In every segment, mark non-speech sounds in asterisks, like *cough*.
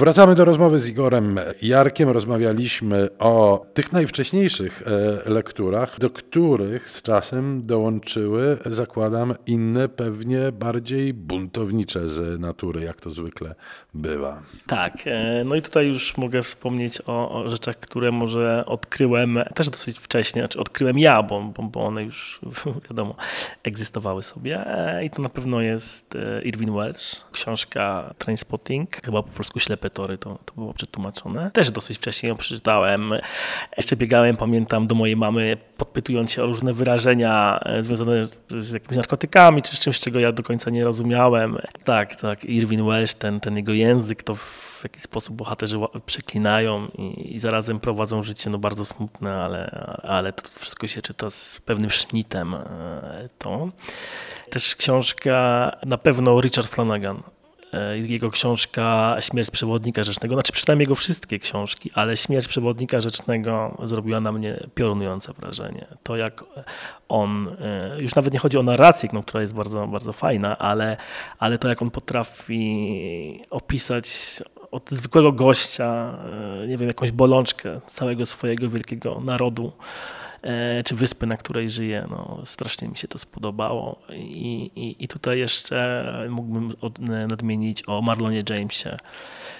Wracamy do rozmowy z Igorem Jarkiem. Rozmawialiśmy o tych najwcześniejszych e, lekturach, do których z czasem dołączyły, zakładam, inne, pewnie bardziej buntownicze z natury, jak to zwykle bywa. Tak, e, no i tutaj już mogę wspomnieć o, rzeczach, które może odkryłem też dosyć wcześnie, znaczy odkryłem ja, bo, bo, bo one już *laughs* wiadomo egzystowały sobie e, i to na pewno jest Irwin Welsh, książka Trainspotting, chyba po polsku ślepy tory, to, to było przetłumaczone. Też dosyć wcześnie ją przeczytałem. Jeszcze biegałem, pamiętam, do mojej mamy, podpytując się o różne wyrażenia e, związane z jakimiś narkotykami, czy z czymś, czego ja do końca nie rozumiałem. Tak, tak, Irwin Welsh, ten, ten jego język, to w jaki sposób bohaterzy przeklinają i, i zarazem prowadzą życie no bardzo smutne, ale, ale to wszystko się czyta z pewnym sznitem e, to. Też książka na pewno Richard Flanagan jego książka Śmierć przewodnika rzecznego, znaczy przynajmniej jego wszystkie książki, ale Śmierć przewodnika rzecznego zrobiła na mnie piorunujące wrażenie. To jak on, e, już nawet nie chodzi o narrację, no, która jest bardzo, bardzo fajna, ale, ale to jak on potrafi opisać od zwykłego gościa, e, nie wiem, jakąś bolączkę całego swojego wielkiego narodu, E, czy wyspy, na której żyję. No, strasznie mi się to spodobało. I, i, i tutaj jeszcze mógłbym od, nadmienić o Marlonie Jamesie.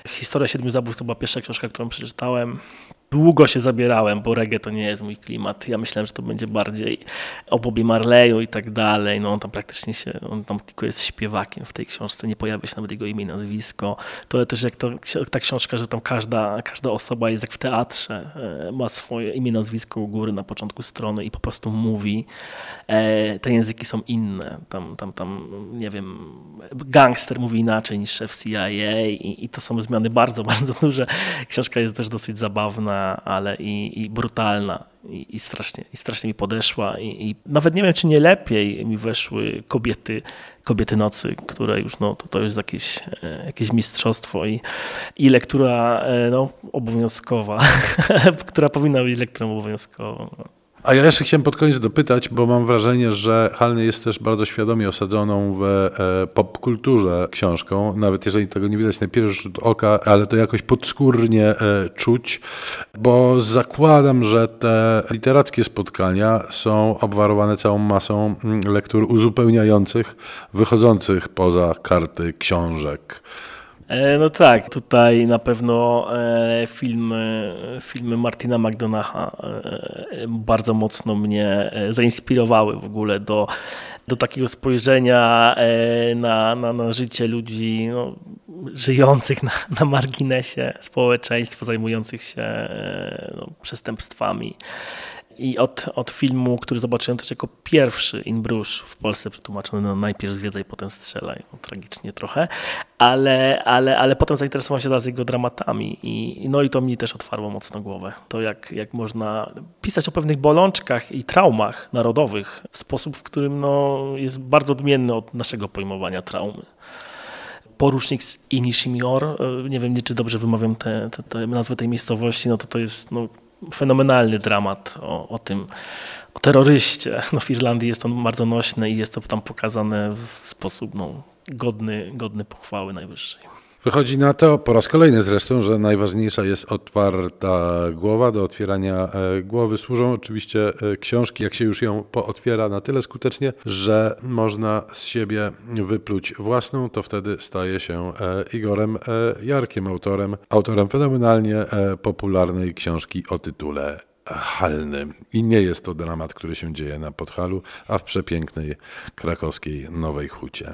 Historia Siedmiu Zabójstw to była pierwsza książka, którą przeczytałem długo się zabierałem, bo reggae to nie jest mój klimat. Ja myślałem, że to będzie bardziej o Bobie Marleyu i tak dalej. No on tam praktycznie się, on tam tylko jest śpiewakiem w tej książce, nie pojawia się nawet jego imię i nazwisko. To też jak to, ta książka, że tam każda, każda osoba jest jak w teatrze, e, ma swoje imię, nazwisko u góry na początku strony i po prostu mówi. E, te języki są inne. Tam, tam, tam nie wiem, gangster mówi inaczej niż szef CIA i, i to są zmiany bardzo, *laughs* bardzo duże. Książka jest też dosyć zabawna ale i, i brutalna. I, i, strasznie, I strasznie mi podeszła. I, I, nawet nie wiem, czy nie lepiej mi weszły kobiety, kobiety nocy, które już no, to, to jest jakieś, e, jakieś mistrzostwo i, i lektura e, no, obowiązkowa, *laughs* która powinna być lekturą obowiązkową. A ja jeszcze chciałem pod koniec dopytać, bo mam wrażenie, że Halny jest też bardzo świadomie osadzoną w e, popkulturze książką, nawet jeżeli tego nie widać na pierwszy rzut oka, ale to jakoś podskórnie e, czuć, bo zakładam, że te literackie spotkania są obwarowane całą masą mm, lektur uzupełniających, wychodzących poza karty książek. E, no tak, tutaj na pewno e, filmy, filmy Martina McDonaha e, bardzo mocno mnie zainspirowały w ogóle do, do takiego spojrzenia na, na, na życie ludzi no, żyjących na, na marginesie społeczeństwa, zajmujących się no, przestępstwami. I od, od filmu, który zobaczyłem też jako pierwszy In Bruges w Polsce przetłumaczony, no najpierw zwiedzaj, potem strzelaj, no, tragicznie trochę, ale, ale, ale potem zainteresowałem się teraz jego dramatami i, no i to mi też otwarło mocno głowę. To jak, jak można pisać o pewnych bolączkach i traumach narodowych w sposób, w którym no, jest bardzo odmienny od naszego pojmowania traumy. Porucznik z Inishimior, e, nie wiem, czy dobrze wymawiam tę te, te, nazwę tej miejscowości, no to to jest no, fenomenalny dramat o, o tym, o terroryście. *laughs* No w Irlandii jest on bardzo nośny i jest to tam pokazane w sposób no, godny, godny pochwały najwyższej. Wychodzi na to po raz kolejny zresztą, że najważniejsza jest otwarta głowa. Do otwierania e, głowy służą oczywiście e, książki, jak się już ją pootwiera na tyle skutecznie, że można z siebie wypluć własną, to wtedy staje się e, Igorem Jarkiem, autorem, autorem fenomenalnie popularnej książki o tytule halny. I nie jest to dramat, który się dzieje na Podhalu, a w przepięknej krakowskiej Nowej Hucie.